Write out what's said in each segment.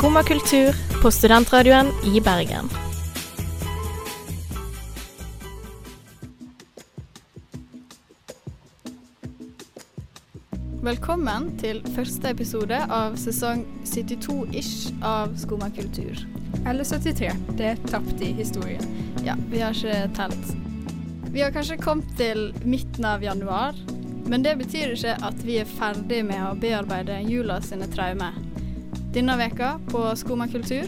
Skumma kultur på studentradioen i Bergen. Velkommen til første episode av sesong 72-ish av Skumma kultur. Eller 73. Det er tapt i historien. Ja, vi har ikke telt. Vi har kanskje kommet til midten av januar, men det betyr ikke at vi er ferdig med å bearbeide jula sine traumer. Denne veka på Skumma kultur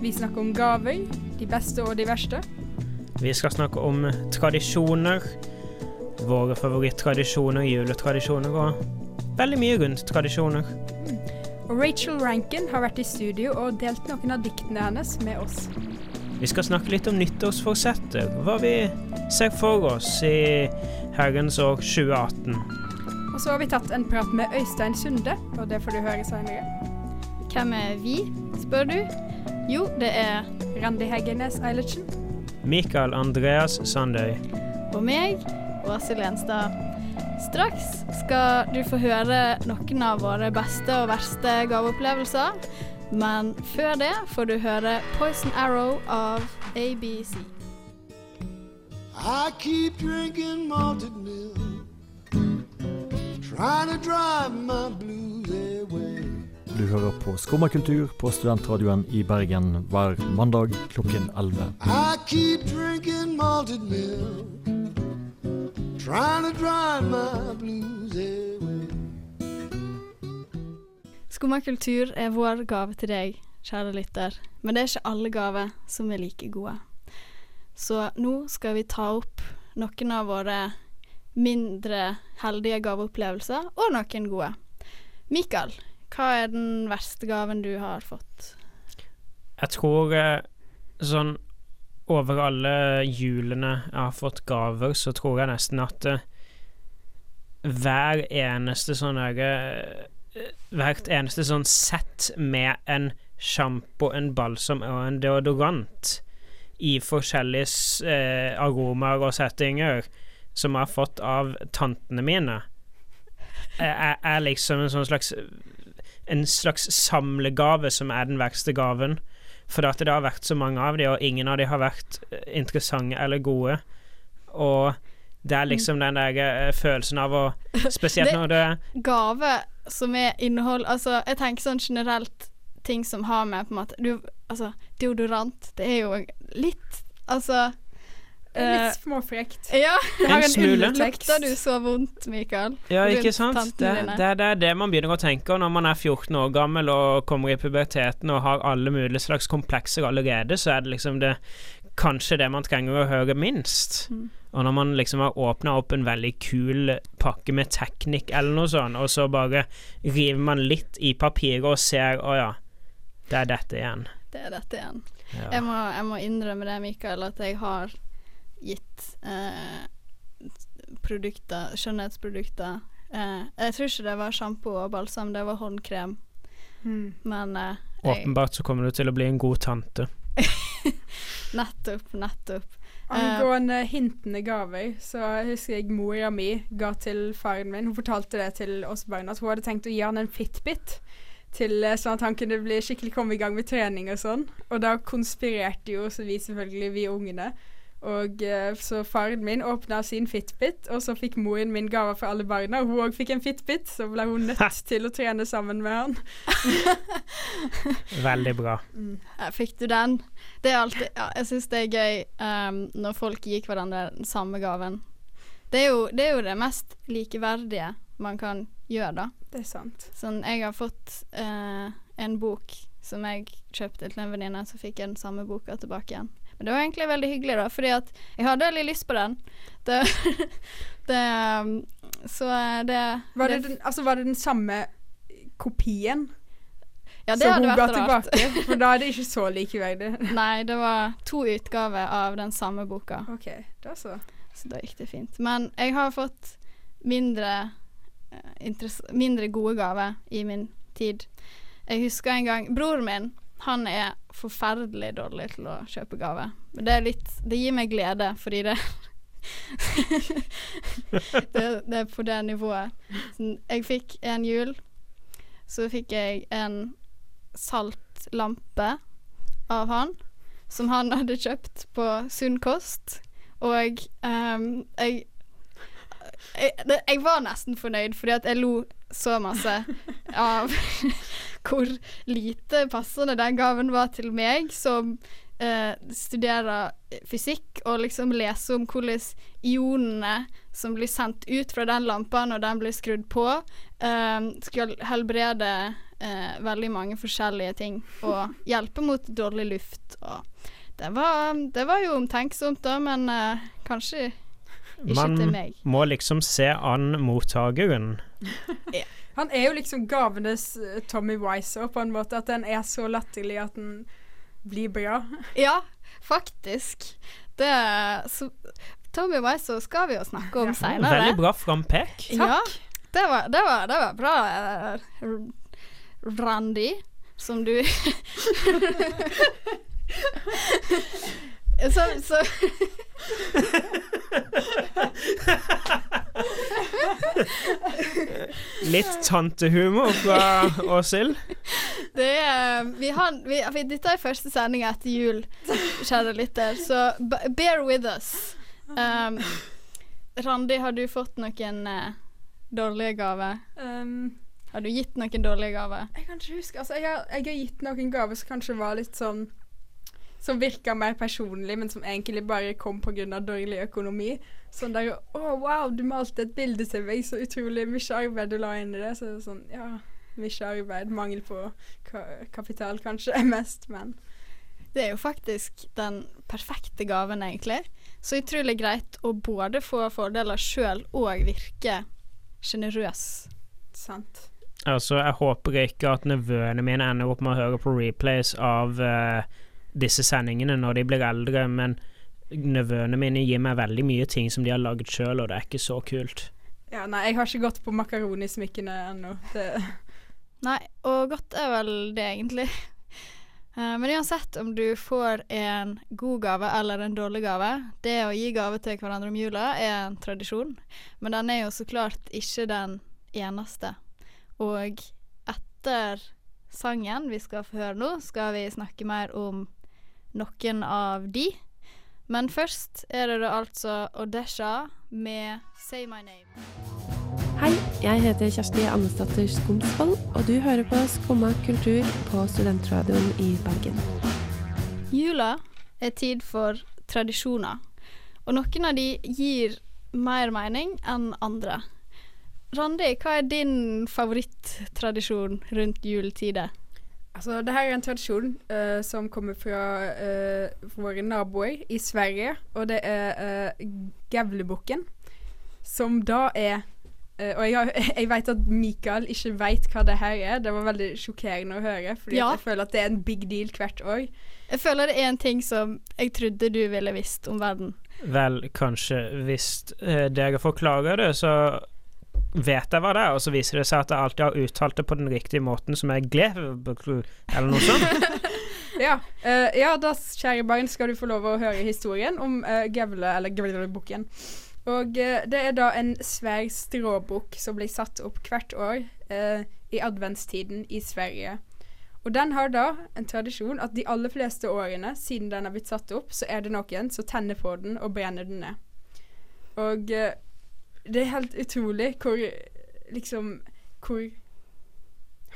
Vi snakker om gaver, de beste og de verste. Vi skal snakke om tradisjoner. Våre favorittradisjoner, juletradisjoner og veldig mye rundt tradisjoner. Og Rachel Rankin har vært i studio og delt noen av diktene hennes med oss. Vi skal snakke litt om nyttårsforsetter, hva vi ser for oss i herrens år 2018. Og så har vi tatt en prat med Øystein Sunde, og det får du høre senere. Hvem er vi, spør du? Jo, det er Randi Heggenes Eilertsen. Mikael Andreas Sandøy. og meg, Åse Lenstad. Straks skal du få høre noen av våre beste og verste gaveopplevelser. Men før det får du høre Poison Arrow av ABC. I keep drinking malted milk, trying to drive my blues away. Du hører på Skummakultur på studentradioen i Bergen hver mandag klokken 11. I keep drinking malted milk, trying to drive my blues away. Skumma kultur er vår gave til deg, kjære lytter. Men det er ikke alle gaver som er like gode. Så nå skal vi ta opp noen av våre mindre heldige gaveopplevelser, og noen gode. Mikael, hva er den verste gaven du har fått? Jeg tror eh, sånn over alle julene jeg har fått gaver, så tror jeg nesten at eh, hver eneste sånn derre eh, Hvert eneste sånn sett med en sjampo, en balsam og en deodorant i forskjellige eh, aromaer og settinger som jeg har fått av tantene mine, er- er liksom en sånn slags En slags samlegave som er den verste gaven. For at det har vært så mange av dem, og ingen av dem har vært eh, interessante eller gode. Og det er liksom den der eh, følelsen av å Spesielt Det- når det Gave som er innhold Altså, jeg tenker sånn generelt ting som har med på en måte du, Altså, deodorant, det er jo litt Altså er litt småfrekt. Ja. Det har En en smule. Lukter du så vondt, Mikael? Ja, ikke sant? Det, det, det er det man begynner å tenke når man er 14 år gammel og kommer i puberteten og har alle mulige slags komplekser allerede, så er det liksom det kanskje det man trenger å høre minst. Mm. Og når man liksom har åpna opp en veldig kul pakke med teknikk eller noe sånt, og så bare river man litt i papiret og ser å ja, det er dette igjen. Det er dette igjen. Ja. Jeg, må, jeg må innrømme det, Mikael, at jeg har gitt eh, produkter, skjønnhetsprodukter eh, Jeg tror ikke det var sjampo og balsam, det var håndkrem. Mm. Men eh, Åpenbart så kommer du til å bli en god tante. nettopp, nettopp. Eh, Angående hintende gaver, så husker jeg mora mi ga til faren min Hun fortalte det til oss barna, at hun hadde tenkt å gi han en Fitbit. Til, eh, sånn at han kunne bli skikkelig komme i gang med trening og sånn. Og da konspirerte jo så vi selvfølgelig, vi ungene. Og eh, så faren min åpna sin Fitbit, og så fikk moren min gaver for alle barna. Og Hun òg fikk en Fitbit, så ble hun nødt til å trene sammen med han. Veldig bra. Ja, fikk du den? Det er alltid ja, Jeg syns det er gøy um, når folk gir hverandre den samme gaven. Det er, jo, det er jo det mest likeverdige man kan gjøre, da. Det er sant. Sånn, jeg har fått uh, en bok som jeg kjøpte til en venninne, så fikk jeg den samme boka tilbake igjen. Men det var egentlig veldig hyggelig, da, fordi at jeg hadde veldig lyst på den. Det, det um, Så eh, det Var det, den, altså, var det den samme kopien Ja, det som hadde hun ga vært rart. tilbake? For da er det ikke så likeverdig. Nei, det var to utgaver av den samme boka. OK, da så. Så da gikk det fint. Men jeg har fått mindre, eh, mindre gode gaver i min tid. Jeg husker en gang Broren min, han er forferdelig dårlig til å kjøpe gave. Men det er litt Det gir meg glede, fordi det det, det er på det nivået. Jeg fikk en jul, så fikk jeg en saltlampe av han, som han hadde kjøpt på Sunn kost. Og um, jeg, jeg Jeg var nesten fornøyd, fordi at jeg lo så masse av hvor lite passende den gaven var til meg, som eh, studerer fysikk, og liksom leser om hvordan ionene som blir sendt ut fra den lampa når den blir skrudd på, eh, skal helbrede eh, veldig mange forskjellige ting og hjelpe mot dårlig luft. Og det var, det var jo omtenksomt, da, men eh, kanskje Man må liksom se an mottakeren. Han er jo liksom gavenes eh, Tommy Wiseau, på en måte. At den er så latterlig at den blir bra. Ja, faktisk. Det så, Tommy Wiseau skal vi jo snakke om seinere. Veldig bra frampek. Ja, det var, det var, det var bra, eh, Randi, som du Så, så Litt tantehumor fra Åshild. Det er vi har, vi, vi, Dette er første sending etter jul, kjære lytter, så bear with us. Um, Randi, har du fått noen uh, dårlige gaver? Um, har du gitt noen dårlige gaver? Jeg kan ikke huske Altså, jeg har, jeg har gitt noen gaver som kanskje var litt sånn Som virka mer personlig, men som egentlig bare kom pga. dårlig økonomi. Sånn der Å, wow, du malte et bilde til meg. Så utrolig mye arbeid du la inn i det. Så det er sånn, ja Mye arbeid. Mangel på ka kapital kanskje er mest, men Det er jo faktisk den perfekte gaven, egentlig. Så utrolig greit å både få fordeler sjøl og virke sjenerøs. Sant. Altså, jeg håper ikke at nevøene mine ender opp med å høre på replays av eh, disse sendingene når de blir eldre, men nevøene mine gir meg veldig mye ting som de har laget sjøl, og det er ikke så kult. Ja, nei, jeg har ikke gått på makaronismikkene ennå. Det Nei, og godt er vel det, egentlig. Eh, men uansett om du får en god gave eller en dårlig gave Det å gi gave til hverandre om jula er en tradisjon, men den er jo så klart ikke den eneste. Og etter sangen vi skal få høre nå, skal vi snakke mer om noen av de. Men først er det da altså Odesha med 'Say My Name'. Hei, jeg heter Kjersti Andesdatter Skomsvold, og du hører på Skumma kultur på Studentradioen i Bergen. Jula er tid for tradisjoner, og noen av de gir mer mening enn andre. Randi, hva er din favorittradisjon rundt juletider? Altså, det her er en tradisjon uh, som kommer fra uh, våre naboer i Sverige, og det er uh, Gavlebukken, som da er Uh, Og jeg, har- jeg vet at Mikael ikke vet hva det her er. Det var veldig sjokkerende å høre, fordi Ja. jeg føler at det er en big deal hvert år. Jeg føler det er en ting som jeg trodde du ville visst om verden. Vel, kanskje hvis eh, dere forklarer det, så vet jeg hva det er, og så viser det seg at jeg alltid har uttalt det på den riktige måten, som er glebeklu, eller noe sånt. Ja, Uh, ja, da, kjære barn, skal du få lov å høre historien om uh, Gevle, eller Gevlebukken. Og uh, det er da en svær stråbukk som blir satt opp hvert år uh, i adventstiden i Sverige. Og den har da en tradisjon at de aller fleste årene siden den har blitt satt opp, så er det noen som tenner på den og brenner den ned. Og det er helt utrolig hvor liksom Hvor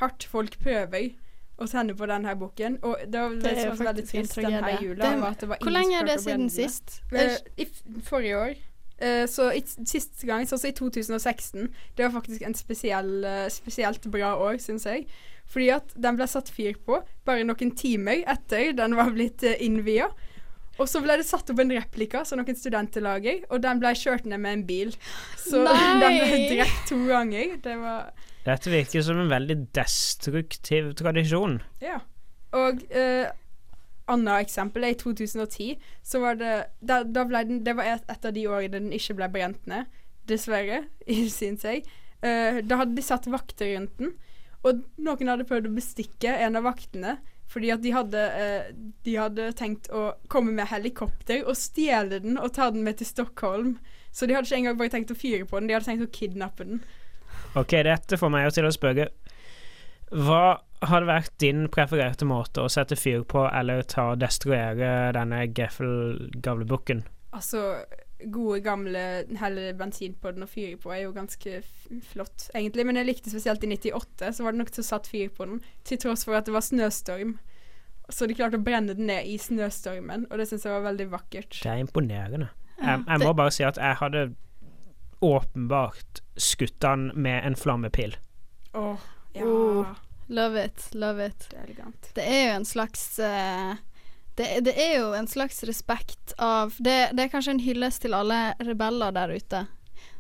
hardt folk prøver å sende på denne boken. Og det var Det det, som var veldig trist denne jula. Det- hvor lenge er det siden sist? Eh, I forrige år. Uh, så i, sist gang, sånn som i 2016, det var faktisk en spesiell, uh, spesielt bra år, syns jeg. Fordi at den ble satt fyr på bare noen timer etter den var blitt uh, innvia. Og så ble det satt opp en replika som noen studenter lager, og den ble kjørt ned med en bil. Så Nei! den ble drept to ganger. Det var Dette virker som en veldig destruktiv tradisjon. Ja. Og eh, annet eksempel er i 2010, så var det da, da ble den, Det var et, et av de årene den ikke ble brent ned, dessverre, syns jeg. Eh, da hadde de satt vakter rundt den, og noen hadde prøvd å bestikke en av vaktene. Fordi at de hadde, eh, de hadde tenkt å komme med helikopter og stjele den og ta den med til Stockholm. Så de hadde ikke engang bare tenkt å fyre på den, de hadde tenkt å kidnappe den. Ok, dette får meg til å spørre Hva hadde vært din prefererte måte å sette fyr på eller ta og destruere denne Geffel-gavlebukken? Altså, gode gamle helle bensin på den og fyre på er jo ganske f flott, egentlig. Men jeg likte spesielt i 98, så var det noen som satt fyr på den, til tross for at det var snøstorm. Så de klarte å brenne den ned i snøstormen, og det syns jeg var veldig vakkert. Det er imponerende. Ja, Jeg, jeg må bare si at jeg hadde åpenbart skutt den med en flammepil. Åh, ja. Oh, love it, love it. Det er elegant. Det er jo en slags eh, det, det er jo en slags respekt av det, det er kanskje en hyllest til alle rebeller der ute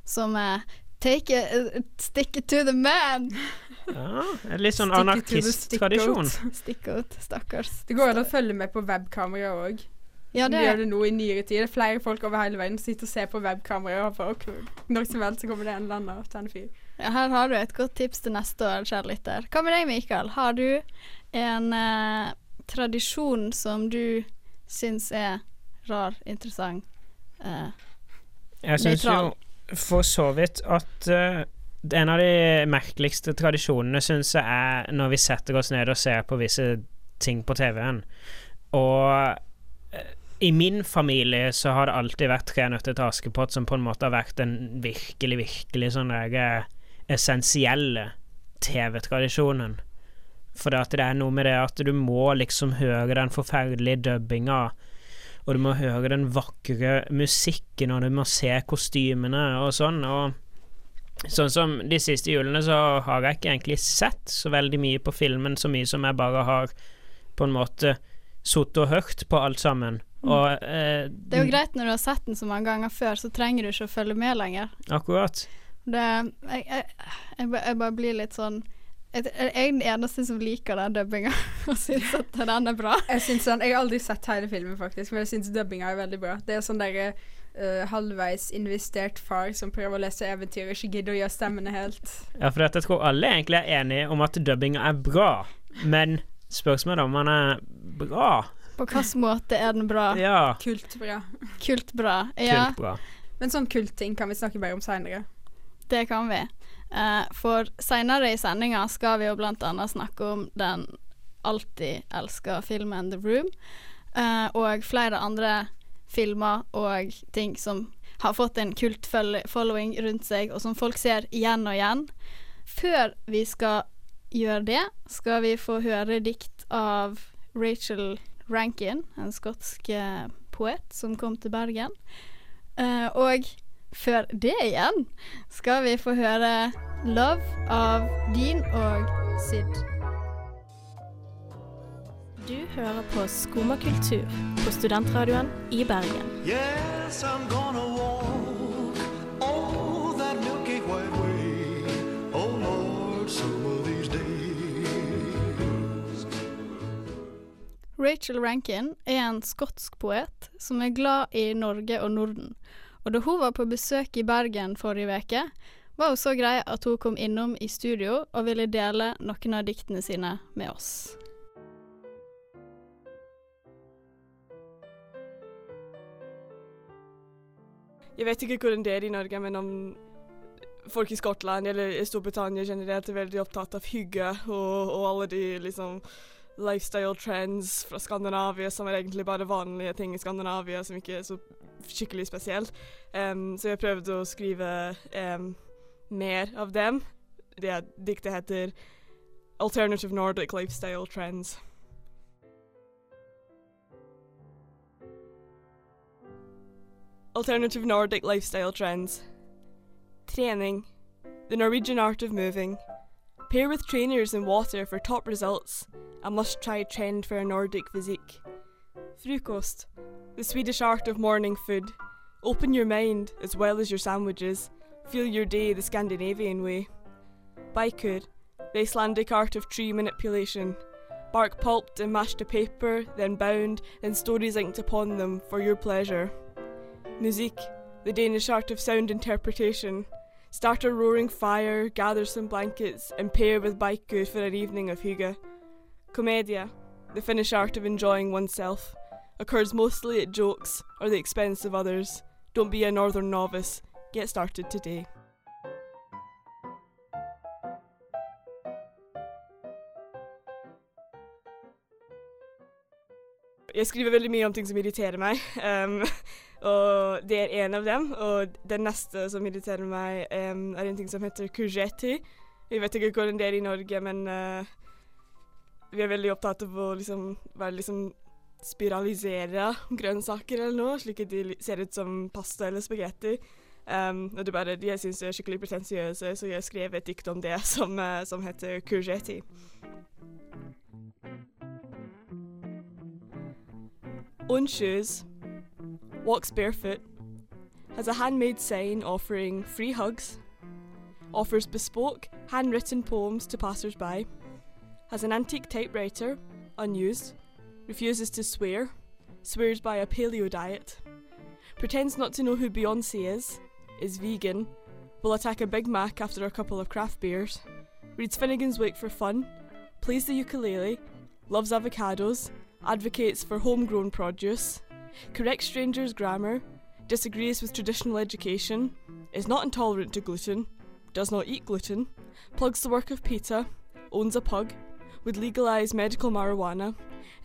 som er Take it, uh, stick it to the man. Ja, en litt sånn Stick the stick-out. Stick-out, stakkars. Det går an å følge med på webkamera òg. Ja, det gjør det nå i nyere tid. Det er flere folk over hele verden som sitter og ser på webkamera. Og når som helst så kommer det en eller annen og tenner fyr. Ja, her har du et godt tips til neste år, kjære lytter. Hva med deg, Mikael? Har du en eh, tradisjon som du syns er rar, interessant? eh, Jeg syns jo for så vidt at uh, en av de merkeligste tradisjonene syns jeg er når vi setter oss ned og ser på visse ting på TV-en. Og eh, i min familie så har det alltid vært Tre nøtter til Askepott som på en måte har vært den virkelig, virkelig sånn essensielle TV-tradisjonen. For det, er noe med det at du må liksom høre den forferdelige dubbinga, og du må høre den vakre musikken, og du må se kostymene og sånn. Og sånn som de siste julene, så har jeg ikke egentlig sett så veldig mye på filmen, så mye som jeg bare har på en måte sittet og hørt på alt sammen. Og eh, Det er jo greit når du har sett den så mange ganger før, så trenger du ikke å følge med lenger. Akkurat. Det Jeg, jeg, jeg, jeg bare blir litt sånn Jeg er den eneste som liker den dubbinga og syns at den er bra. Jeg, synes den, jeg har aldri sett hele filmen, faktisk, men jeg syns dubbinga er veldig bra. Det er sånn derre uh, halvveis investert far som prøver å lese eventyr og ikke gidder å gjøre stemmene helt. Ja, for jeg tror alle egentlig er enige om at dubbinga er bra, men spørsmålet er om den er bra. På hvilken måte er den bra? Ja. Kult bra. Kult bra. Ja, Kult bra. Men sånn kultting kan vi snakke mer om seinere. det kan vi. Eh, for seinere i sendinga skal vi jo annet snakke om den alltid elska filmen The Room, eh, og flere andre filmer og ting som har fått en kult following rundt seg, og som folk ser igjen og igjen. Før vi skal gjøre det, skal vi få høre dikt av Rachel Rankin, en skotsk eh, poet som kom til Bergen. Og før det igjen skal vi få høre 'Love' av Dean og Sid. Du hører på Skumma kultur på studentradioen i Bergen. Yes, I'm gonna walk all that milky white way. Oh Lord, some of these days. Rachel Rankin er en skotsk poet som er glad i Norge og Norden. Og da hun var på besøk i Bergen forrige uke, var hun så grei at hun kom innom i studio og ville dele noen av diktene sine med oss. Jeg vet ikke hvordan det er i Norge, men om folk i Skottland eller i Storbritannia generelt er veldig opptatt av hygge og, og alle de liksom lifestyle trends fra Skandinavia som er egentlig bare vanlige ting i Skandinavia som ikke er så skikkelig spesielt. Um, så jeg prøvde å skrive um, mer av dem. Det diktet heter Alternative Nordic Lifestyle Trends. Alternative Nordic lifestyle trends. Trening. The Norwegian art of moving. Pair with trainers in water for top results. A must try trend for a Nordic physique. Frukost. the Swedish art of morning food. Open your mind as well as your sandwiches. Feel your day the Scandinavian way. Baikur, the Icelandic art of tree manipulation. Bark pulped and mashed to paper, then bound, then stories inked upon them for your pleasure. Musik, the Danish art of sound interpretation. Start a roaring fire, gather some blankets, and pair with baiku for an evening of hygge. Commedia, the Finnish art of enjoying oneself, occurs mostly at jokes or the expense of others. Don't be a northern novice. Get started today. Jeg skriver veldig mye om ting som irriterer meg, um, og det er en av dem. Og den neste som irriterer meg, um, er en ting som heter courgette. Jeg vet ikke hvordan det er i Norge, men uh, vi er veldig opptatt av å liksom være liksom spiralisere grønnsaker eller noe, slik at de ser ut som pasta eller spagetti. Um, og det bare de jeg syns er skikkelig pretensiøse, så jeg skrev et dikt om det som, uh, som heter. On shoes, walks barefoot, has a handmade sign offering free hugs, offers bespoke handwritten poems to passers-by, has an antique typewriter, unused, refuses to swear, swears by a paleo diet, pretends not to know who Beyonce is, is vegan, will attack a Big Mac after a couple of craft beers, reads Finnegan's Wake for fun, plays the ukulele, loves avocados, advocates for homegrown produce, corrects strangers' grammar, disagrees with traditional education, is not intolerant to gluten, does not eat gluten, plugs the work of PETA, owns a pug, would legalise medical marijuana,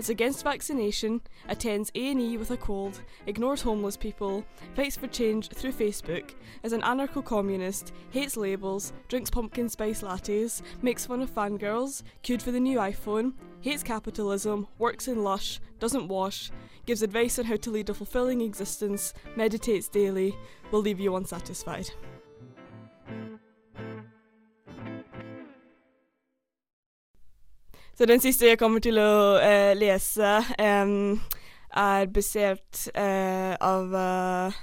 is against vaccination, attends A&E with a cold, ignores homeless people, fights for change through Facebook, is an anarcho-communist, hates labels, drinks pumpkin spice lattes, makes fun of fangirls, queued for the new iPhone, hates capitalism, works in Lush, doesn't wash, gives advice on how to lead a fulfilling existence, meditates daily, will leave you unsatisfied. Så den siste jeg kommer til å eh, lese, em, er basert eh, av eh,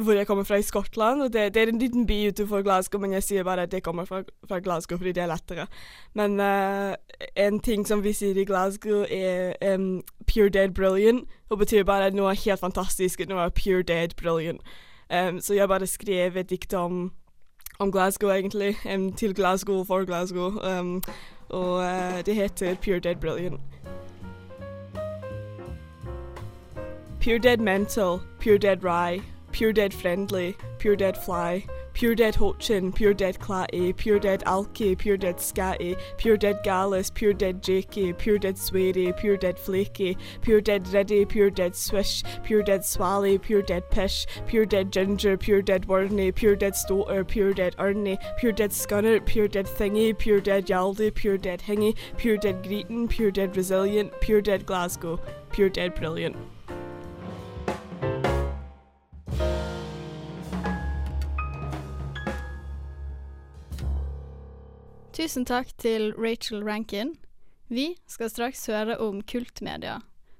hvor jeg kommer fra i Skottland. og Det, det er en liten by utenfor Glasgow, men jeg sier bare at jeg kommer fra, fra Glasgow fordi det er lettere. Men eh, en ting som vi sier i Glasgow, er um, 'pure dead brilliant', og betyr bare at noe er helt fantastisk, noe er pure dead brilliant. Um, så jeg bare skrev et dikt om, om Glasgow, egentlig. Um, til Glasgow, for Glasgow. em, og eh, det heter 'Pure Dead Brilliant'. Pure dead mental, pure dead rye, pure dead friendly, pure dead fly, pure dead hochin, pure dead clatty, pure dead alky, pure dead scatty, pure dead gallus, pure dead jakey, pure dead sweary, pure dead flaky, pure dead ready, pure dead swish, pure dead swally, pure dead pish, pure dead ginger, pure dead werney, pure dead stoter, pure dead ernie, pure dead scunner, pure dead thingy, pure dead yaldy, pure dead hingy, pure dead greeting, pure dead resilient, pure dead Glasgow, pure dead brilliant. Tusen takk til Rachel Rankin. Vi skal straks høre om kultmedia.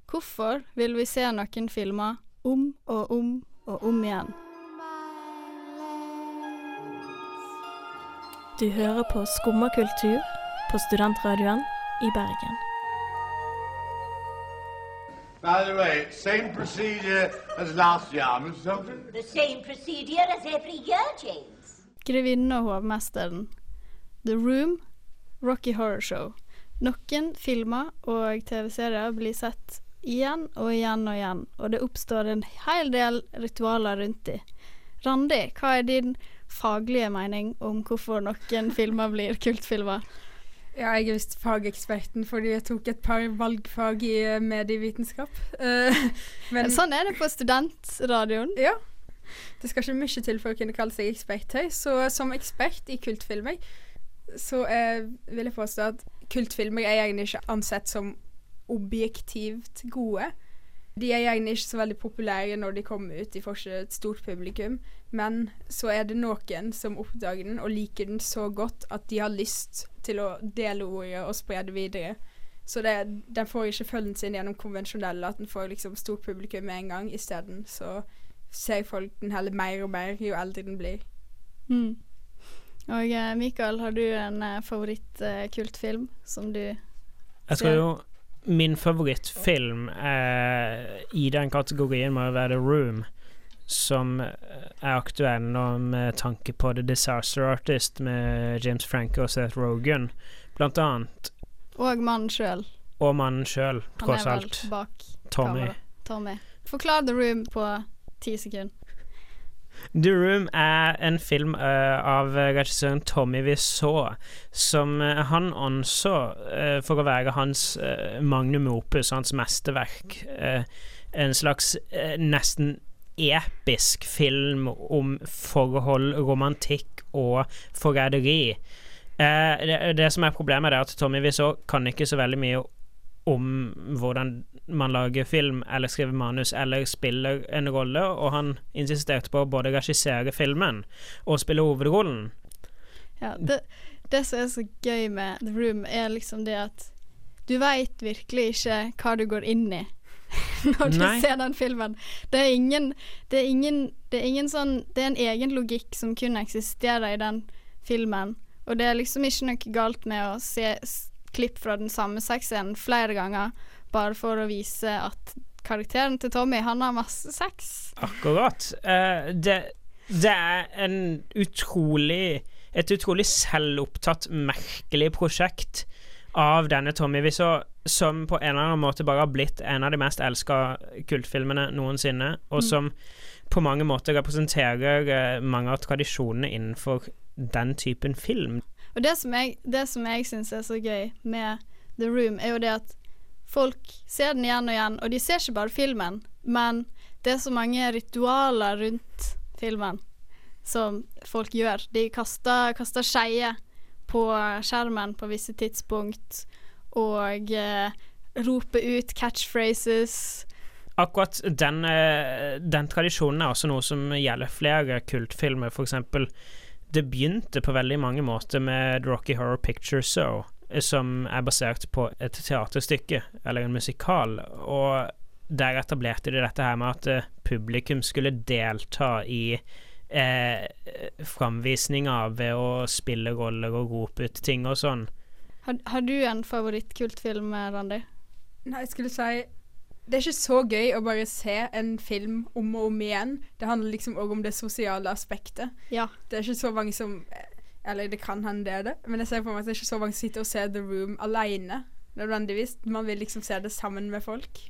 Hvorfor vil vi se noen filmer om og om og om igjen? Du hører på Skumma kultur på Studentradioen i Bergen. By the way, same procedure as last year, Miss Sultan. The same procedure as every year, James. Grevinnen og hovmesteren. The Room, Rocky Horror Show. Noen filmer og TV-serier blir sett igjen og igjen og igjen, og det oppstår en hel del ritualer rundt de. Randi, hva er din faglige mening om hvorfor noen filmer blir kultfilmer? Ja, jeg er visst fageksperten fordi jeg tok et par valgfag i eh, medievitenskap. Eh, men Sånn er det på studentradioen. Ja. Det skal ikke mye til for å kunne kalle seg ekspert her. Så som ekspert i kultfilmer, så eh, vil jeg påstå at kultfilmer er egentlig ikke ansett som objektivt gode. De er gjerne ikke så veldig populære når de kommer ut. De får ikke et stort publikum. Men så er det noen som oppdager den og liker den så godt at de har lyst til å dele ordet og spre det videre. Så det, den får ikke følgen sin gjennom konvensjonelle, at den får liksom stort publikum med en gang. Isteden så ser folk den heller mer og mer jo eldre den blir. Mm. Og eh, Mikael, har du en eh, favorittkultfilm som du Jeg tror jo min favorittfilm eh, i den kategorien må jo være The Room, som eh, er aktuell nå med tanke på The Disaster Artist med James Franco og Seth Rogan, blant annet. Og mannen sjøl. Og mannen sjøl, Han tross er vel alt. bak Tommy. kamera. Tommy. Forklar The Room på ti sekunder. The Room er en film uh, av regissøren Tommy Wiseau, som uh, han anså uh, for å være hans magnum opus, hans mesterverk. En slags nesten episk film om forhold, romantikk og forræderi. Det, det som er problemet, er at Tommy Wiseau kan ikke så veldig mye om hvordan man lager film eller skriver manus eller spiller en rolle, og han insisterte på å både regissere filmen og spille hovedrollen. Ja, det, det som er så gøy med The Room, er liksom det at du veit virkelig ikke hva du går inn i når du Nei. ser den filmen. Det er ingen Det er ingen Det er ingen sånn Det er en egen logikk som kun eksisterer i den filmen, og det er liksom ikke noe galt med å se klipp fra den samme sexscenen flere ganger, bare for å vise at karakteren til Tommy, han har masse sex. Akkurat. Uh, det, det er en utrolig et utrolig selvopptatt, merkelig prosjekt av denne Tommy Wiseau, som på en eller annen måte bare har blitt en av de mest elska kultfilmene noensinne, og Mm. som på mange måter representerer eh, mange av tradisjonene innenfor den typen film. Og det som jeg, det som jeg syns er så gøy med The Room, er jo det at folk ser den igjen og igjen, og de ser ikke bare filmen, men det er så mange ritualer rundt filmen som folk gjør. De kaster, kaster skeier på skjermen på visse tidspunkt, og eh, roper ut catchphrases. Akkurat den, eh, den tradisjonen er også noe som gjelder flere kultfilmer. Eksempel, det begynte på veldig mange måter med Rocky Horror Picture Show, som er basert på et teaterstykke, eller en musikal. Og der etablerte de dette her med at eh, publikum skulle delta i eh, framvisninga ved å spille roller og rope ut ting og sånn. Har, har du en favorittkultfilm, Randi? Nei, jeg skulle si Det er ikke så gøy å bare se en film om og om igjen. Det handler liksom òg om det sosiale aspektet. Ja. Det er ikke så mange som Eller det kan hende det er det, men jeg ser på meg at det er ikke så mange som sitter og ser The Room alene. Nødvendigvis. Man vil liksom se det sammen med folk.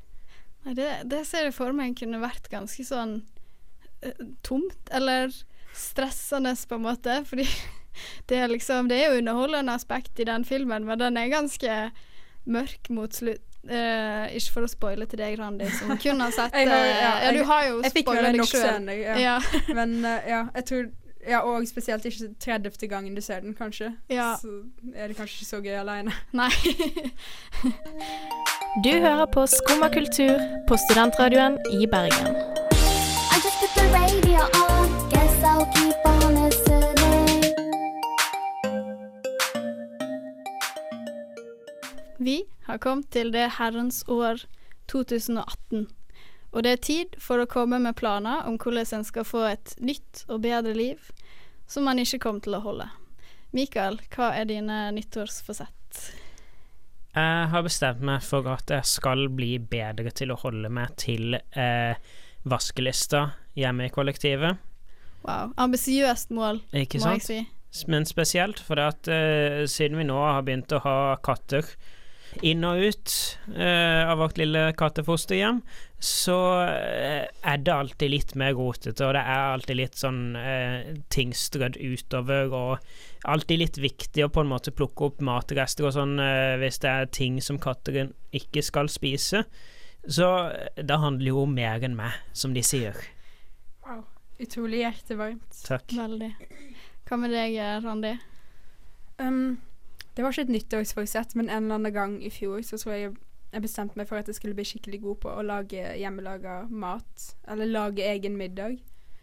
Nei, det, det ser jeg for meg kunne vært ganske sånn eh, tomt, eller stressende på en måte, fordi det er liksom Det er jo underholdende aspekt i den filmen, men den er ganske mørk mot slutt. Uh, ikke for å spoile til deg, Randi, som kun har sett Jeg eh, ja, ja, du har jo spoila deg sjøl. ja. Men uh, ja, jeg tror Ja, og spesielt ikke 30. gangen du ser den, kanskje. Ja. Så er det kanskje ikke så gøy alene. Nei. Du hører på Skumma kultur på studentradioen i Bergen. I just put the radio on. Guess I'll keep on listening. Vi har kommet til det herrens år 2018. Og det er tid for å komme med planer om hvordan en skal få et nytt og bedre liv som man ikke kommer til å holde. Mikael, hva er dine nyttårsforsett? Jeg har bestemt meg for at jeg skal bli bedre til å holde meg til eh, vaskelista hjemme i kollektivet. Wow. Ambisiøst mål, Ikke må sant? jeg si. Men spesielt for at eh, siden vi nå har begynt å ha katter inn og ut eh, av vårt lille kattefosterhjem, så eh, er det alltid litt mer rotete, og det er alltid litt sånn eh, ting strødd utover, og alltid litt viktig å på en måte plukke opp matrester og sånn eh, hvis det er ting som katter ikke skal spise. Så eh, det handler jo om mer enn meg, som de sier. Wow. Utrolig hjertevarmt. Takk. Veldig. Hva med deg, Randi? Um, det var ikke et nyttårsforsett, men en eller annen gang i fjor så tror jeg jeg bestemte meg for at jeg skulle bli skikkelig god på å lage hjemmelaga mat. Eller lage egen middag.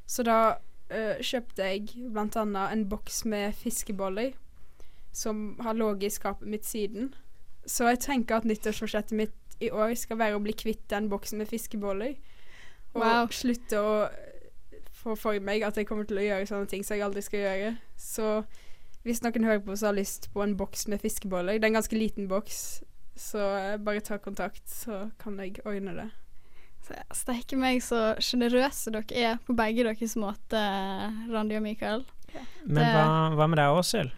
Så da uh, kjøpte jeg annet en boks med fiskeboller som har ligget i skapet mitt siden. Så jeg tenker at nyttårsforsettet mitt i år skal være å bli kvitt den boksen med fiskeboller. Og Wow. slutte å få for meg at jeg kommer til å gjøre sånne ting som jeg aldri skal gjøre. Så hvis noen hører på og har lyst på en boks med fiskeboller, det er en ganske liten boks, så eh, bare ta kontakt, så kan jeg ordne det. Så Steike meg så sjenerøse dere er på begge deres måte, Randi og Mikael. Men Det- hva, hva med deg, Åshild?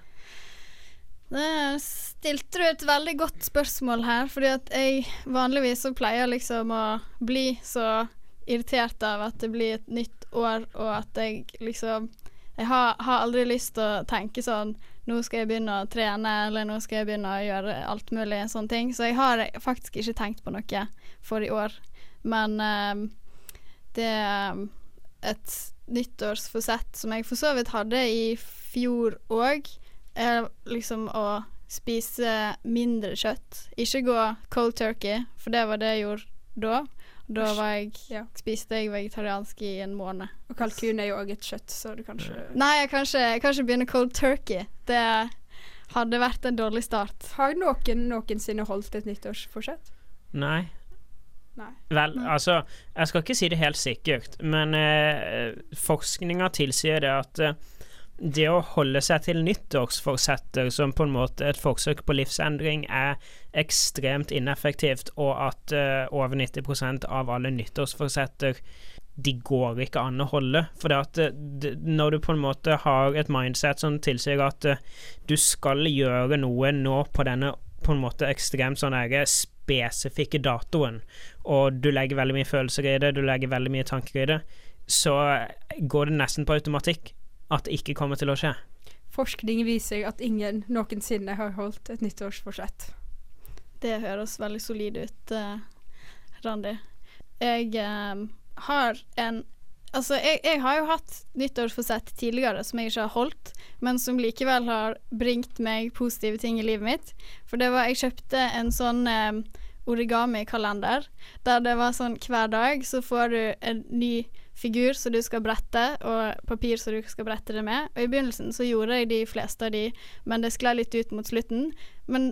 Det stilte du et veldig godt spørsmål her, fordi at jeg vanligvis så pleier liksom å bli så irritert av at det blir et nytt år, og at jeg liksom Jeg har, har aldri lyst til å tenke sånn Nå skal jeg begynne å trene, eller nå skal jeg begynne å gjøre alt mulig sånne ting. Så jeg har faktisk ikke tenkt på noe for i år. Men eh, det er et nyttårsforsett som jeg for så vidt hadde i fjor òg, er liksom å spise mindre kjøtt. Ikke gå cold turkey, for det var det jeg gjorde da. Da var jeg, spiste jeg vegetariansk i en måned. Og kalkun er jo òg et kjøtt, så du kanskje Nei, jeg kan ikke, begynne cold turkey. Det hadde vært en dårlig start. Har noen noensinne holdt et nyttårsforsett? Nei. Nei. Vel, altså Jeg skal ikke si det helt sikkert, men eh, forskninga tilsier det at eh, det å holde seg til nyttårsforsetter som på en måte et forsøk på livsendring, er ekstremt ineffektivt, og at uh, over 90% av alle nyttårsforsetter de går ikke an å holde. For det at det, når du på en måte har et mindset som tilsier at uh, du skal gjøre noe nå på denne på en måte ekstremt sånn der spesifikke datoen, og du legger veldig mye følelser i det, du legger veldig mye tanker i det, så går det nesten på automatikk at det ikke kommer til å skje. Forskning viser at ingen noensinne har holdt et nyttårsforsett. Det høres veldig solid ut, eh, Randi. Jeg eh, har en Altså, jeg, jeg har jo hatt nyttårsforsett tidligere som jeg ikke har holdt, men som likevel har bringt meg positive ting i livet mitt. For det var Jeg kjøpte en sånn eh, origami-kalender der det var sånn hver dag så får du en ny figur som du skal brette, og papir som du skal brette det med. Og i begynnelsen så gjorde jeg de fleste av de, men det sklei litt ut mot slutten. Men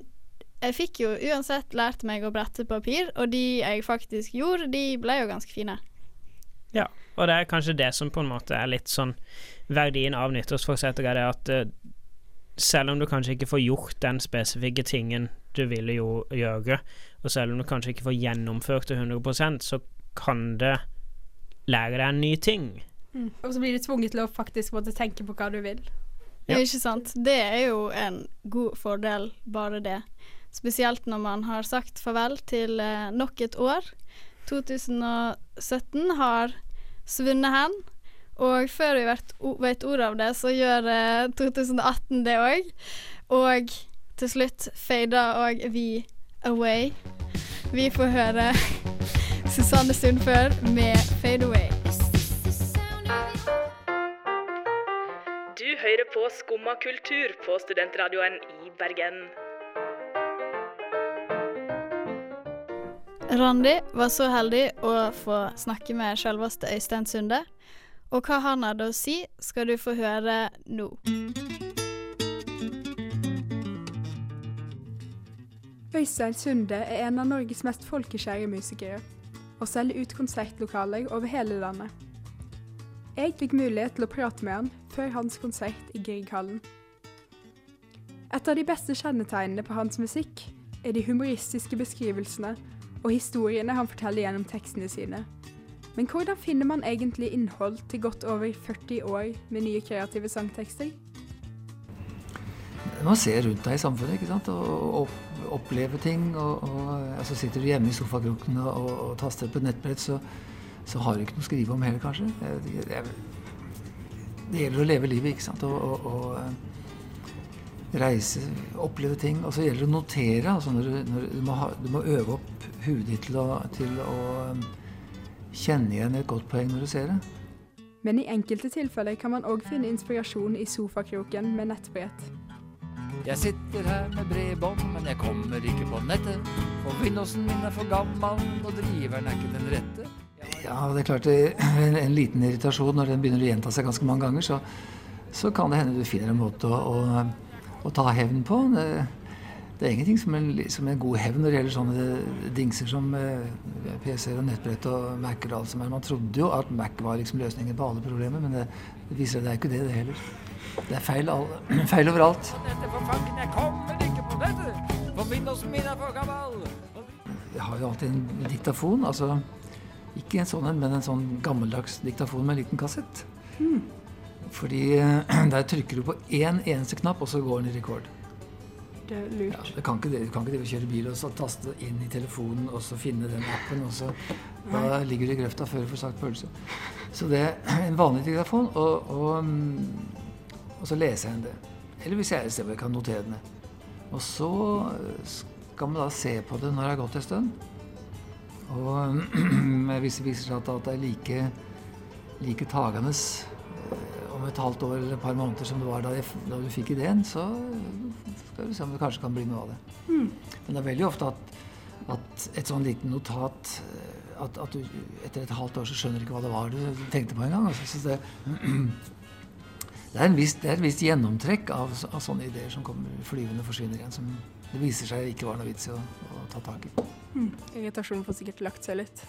jeg fikk jo uansett lært meg å brette papir, og de jeg faktisk gjorde, de ble jo ganske fine. Ja, og det er kanskje det som på en måte er litt sånn verdien av nyttårsforsetter, er at eh, selv om du kanskje ikke får gjort den spesifikke tingen du ville jo gjøre, og selv om du kanskje ikke får gjennomført det 100% så kan det lære deg en ny ting. Mm. Og så blir du tvunget til å faktisk måtte tenke på hva du vil. Ja. Ikke sant. Det er jo en god fordel, bare det. Spesielt når man har sagt farvel til eh, nok et år. 2017 har svunnet hen. Og før vi vet, ordet av det, så gjør eh, 2018 det òg. Og til slutt fader òg vi away. Vi får høre Susanne Sundfør med 'Fade Away'. Du hører på Skumma kultur på studentradioen i Bergen. Randi var så heldig å få snakke med selveste Øystein Sunde. Og hva han hadde å si, skal du få høre nå. Øystein Sunde er en av Norges mest folkeskjære musikere, og selger ut konsertlokaler over hele landet. Jeg fikk mulighet til å prate med han før hans konsert i Grieghallen. Et av de beste kjennetegnene på hans musikk er de humoristiske beskrivelsene og historiene han forteller gjennom tekstene sine. Men hvordan finner man egentlig innhold til godt over 40 år med nye kreative sangtekster? Man ser rundt deg i samfunnet ikke sant? og opp, opplever ting. Og, og altså Sitter du hjemme i sofakroken og, og, og taster på et nettbrett, så, så har du ikke noe å skrive om heller, kanskje. Det, det, det gjelder å leve livet, ikke sant. Og, eh, reise, oppleve ting. Og så gjelder det å notere. Altså når du, når du, må ha, du må øve opp huet ditt til å, til å um, kjenne igjen et godt poeng når du ser det. Men i enkelte tilfeller kan man òg finne inspirasjon i sofakroken med nettbrett. Jeg sitter her med bredbånd, men jeg kommer ikke på nettet. For Windowsen min er for gammel, og driveren er ikke den rette. Ja, det er klart en, en liten irritasjon når den begynner å gjenta seg ganske mange ganger, så, så kan det hende du finner en måte å, å, å ta hevn på. Det, det er ingenting som en, som en god hevn når det gjelder sånne dingser som eh, PC-er og nettbrett og Mac-er og alt som er. Man trodde jo at Mac var liksom løsningen på alle problemer, men det, det viser seg det er ikke det, det heller. Det er feil, all, feil overalt. Jeg har jo alltid en diktafon, altså ikke en sånn en, men en sånn gammeldags diktafon med en liten kassett. Hmm. Fordi der trykker du på én eneste knapp, og så går den i rekord. Det er lurt. Du kan ikke, du kan ikke kjøre bil og så taste inn i telefonen og så finne den appen, og så da ligger du i grøfta før du får sagt pølse. Så det er en vanlig diktafon, og, og, mm, og så leser jeg det. Eller hvis jeg er et sted hvor jeg kan notere den ned. Og så skal man da se på det når det har gått en stund. Og hvis det viser seg at det er like, like tagende eh, om et halvt år eller et par måneder som det var da, jeg, da du fikk ideen, så skal vi se om det kanskje kan bli noe av det. Mm. Men det er veldig ofte at, at et sånn liten notat eh, at, at du etter et halvt år så skjønner du ikke hva det var du tenkte på engang. Altså, så det, det, er viss, det er et visst gjennomtrekk av, av sånne ideer som kommer flyvende forsvinner igjen, som det viser seg ikke var noe vits i å, å ta tak i. Mm. Irritasjonen får sikkert lagt seg litt.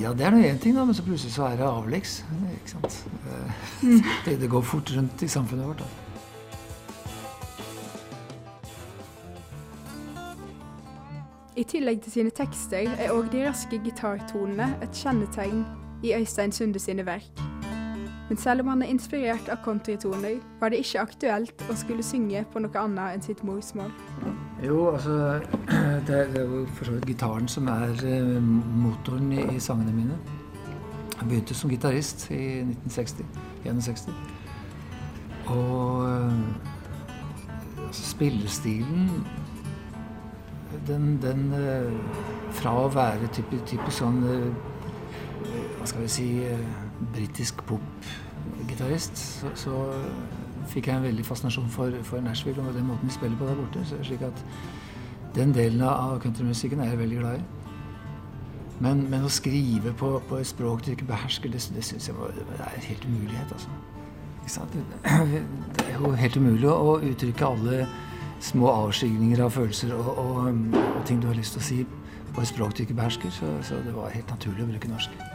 Ja, det er nå én ting, da, men så plutselig så er det avleggs. Ikke sant? Mm. Det, det går fort rundt i samfunnet vårt. da. I tillegg til sine tekster er òg de raske gitartonene et kjennetegn i Øystein Sunde sine verk. Men selv om han er inspirert av countrytoner, var det ikke aktuelt å skulle synge på noe annet enn sitt morsmål. Jo, altså Det er, jo for så vidt gitaren som er eh, motoren i, i sangene mine. Jeg begynte som gitarist i 1960. 61. Og eh, altså, spillestilen den, den eh, Fra å være typisk type sånn Hva skal vi si britisk pop-gitarist, så, så fikk jeg en veldig fascinasjon for, for Nashville og den måten de spiller på der borte. Så, slik at den delen av countrymusikken er jeg veldig glad i. Men, men å skrive på, på et språk du ikke behersker, det, det syns jeg var, det er en helt umulighet. altså. Det er jo helt umulig å uttrykke alle små avskygninger av følelser og, og, og ting du har lyst til å si på et språk du ikke behersker, så, så det var helt naturlig å bruke norsk.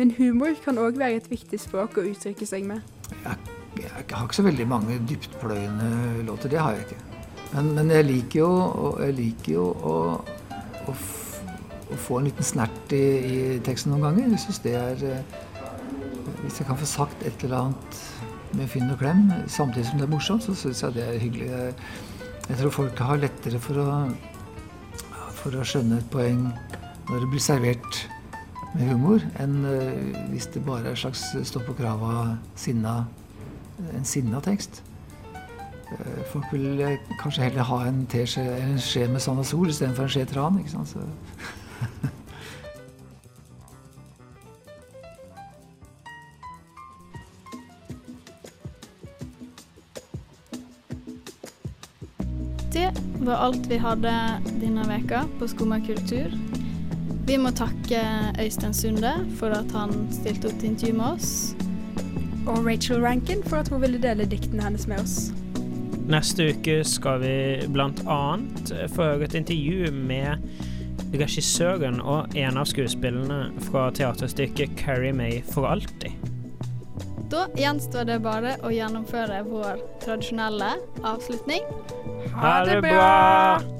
Men humor kan òg være et viktig språk å uttrykke seg med. Jeg, jeg har ikke så veldig mange dyptpløyende låter, det har jeg ikke. Men, men jeg liker jo, jeg liker jo å, å, å få en liten snert i, i teksten noen ganger. Jeg synes det er eh, Hvis jeg kan få sagt et eller annet med finn og klem samtidig som det er morsomt, så syns jeg det er hyggelig. Jeg tror folk har lettere for å, for å skjønne et poeng når det blir servert med humor, enn eh, hvis det bare er en slags stå på krava sinna, en sinna tekst. Eh, Folk vil eh, kanskje heller ha en eller en skje med sand og sol istedenfor en skje tran. ikke sant? Så Det var alt vi hadde denne veka på Skumma kultur. Vi må takke Øystein Sunde for at han stilte opp til intervju med oss. Og Rachel Rankin for at hun ville dele diktene hennes med oss. Neste uke skal vi annet få høre et intervju med regissøren og en av skuespillerne fra teaterstykket 'Carrie May for alltid'. Da gjenstår det bare å gjennomføre vår tradisjonelle avslutning. Ha det bra!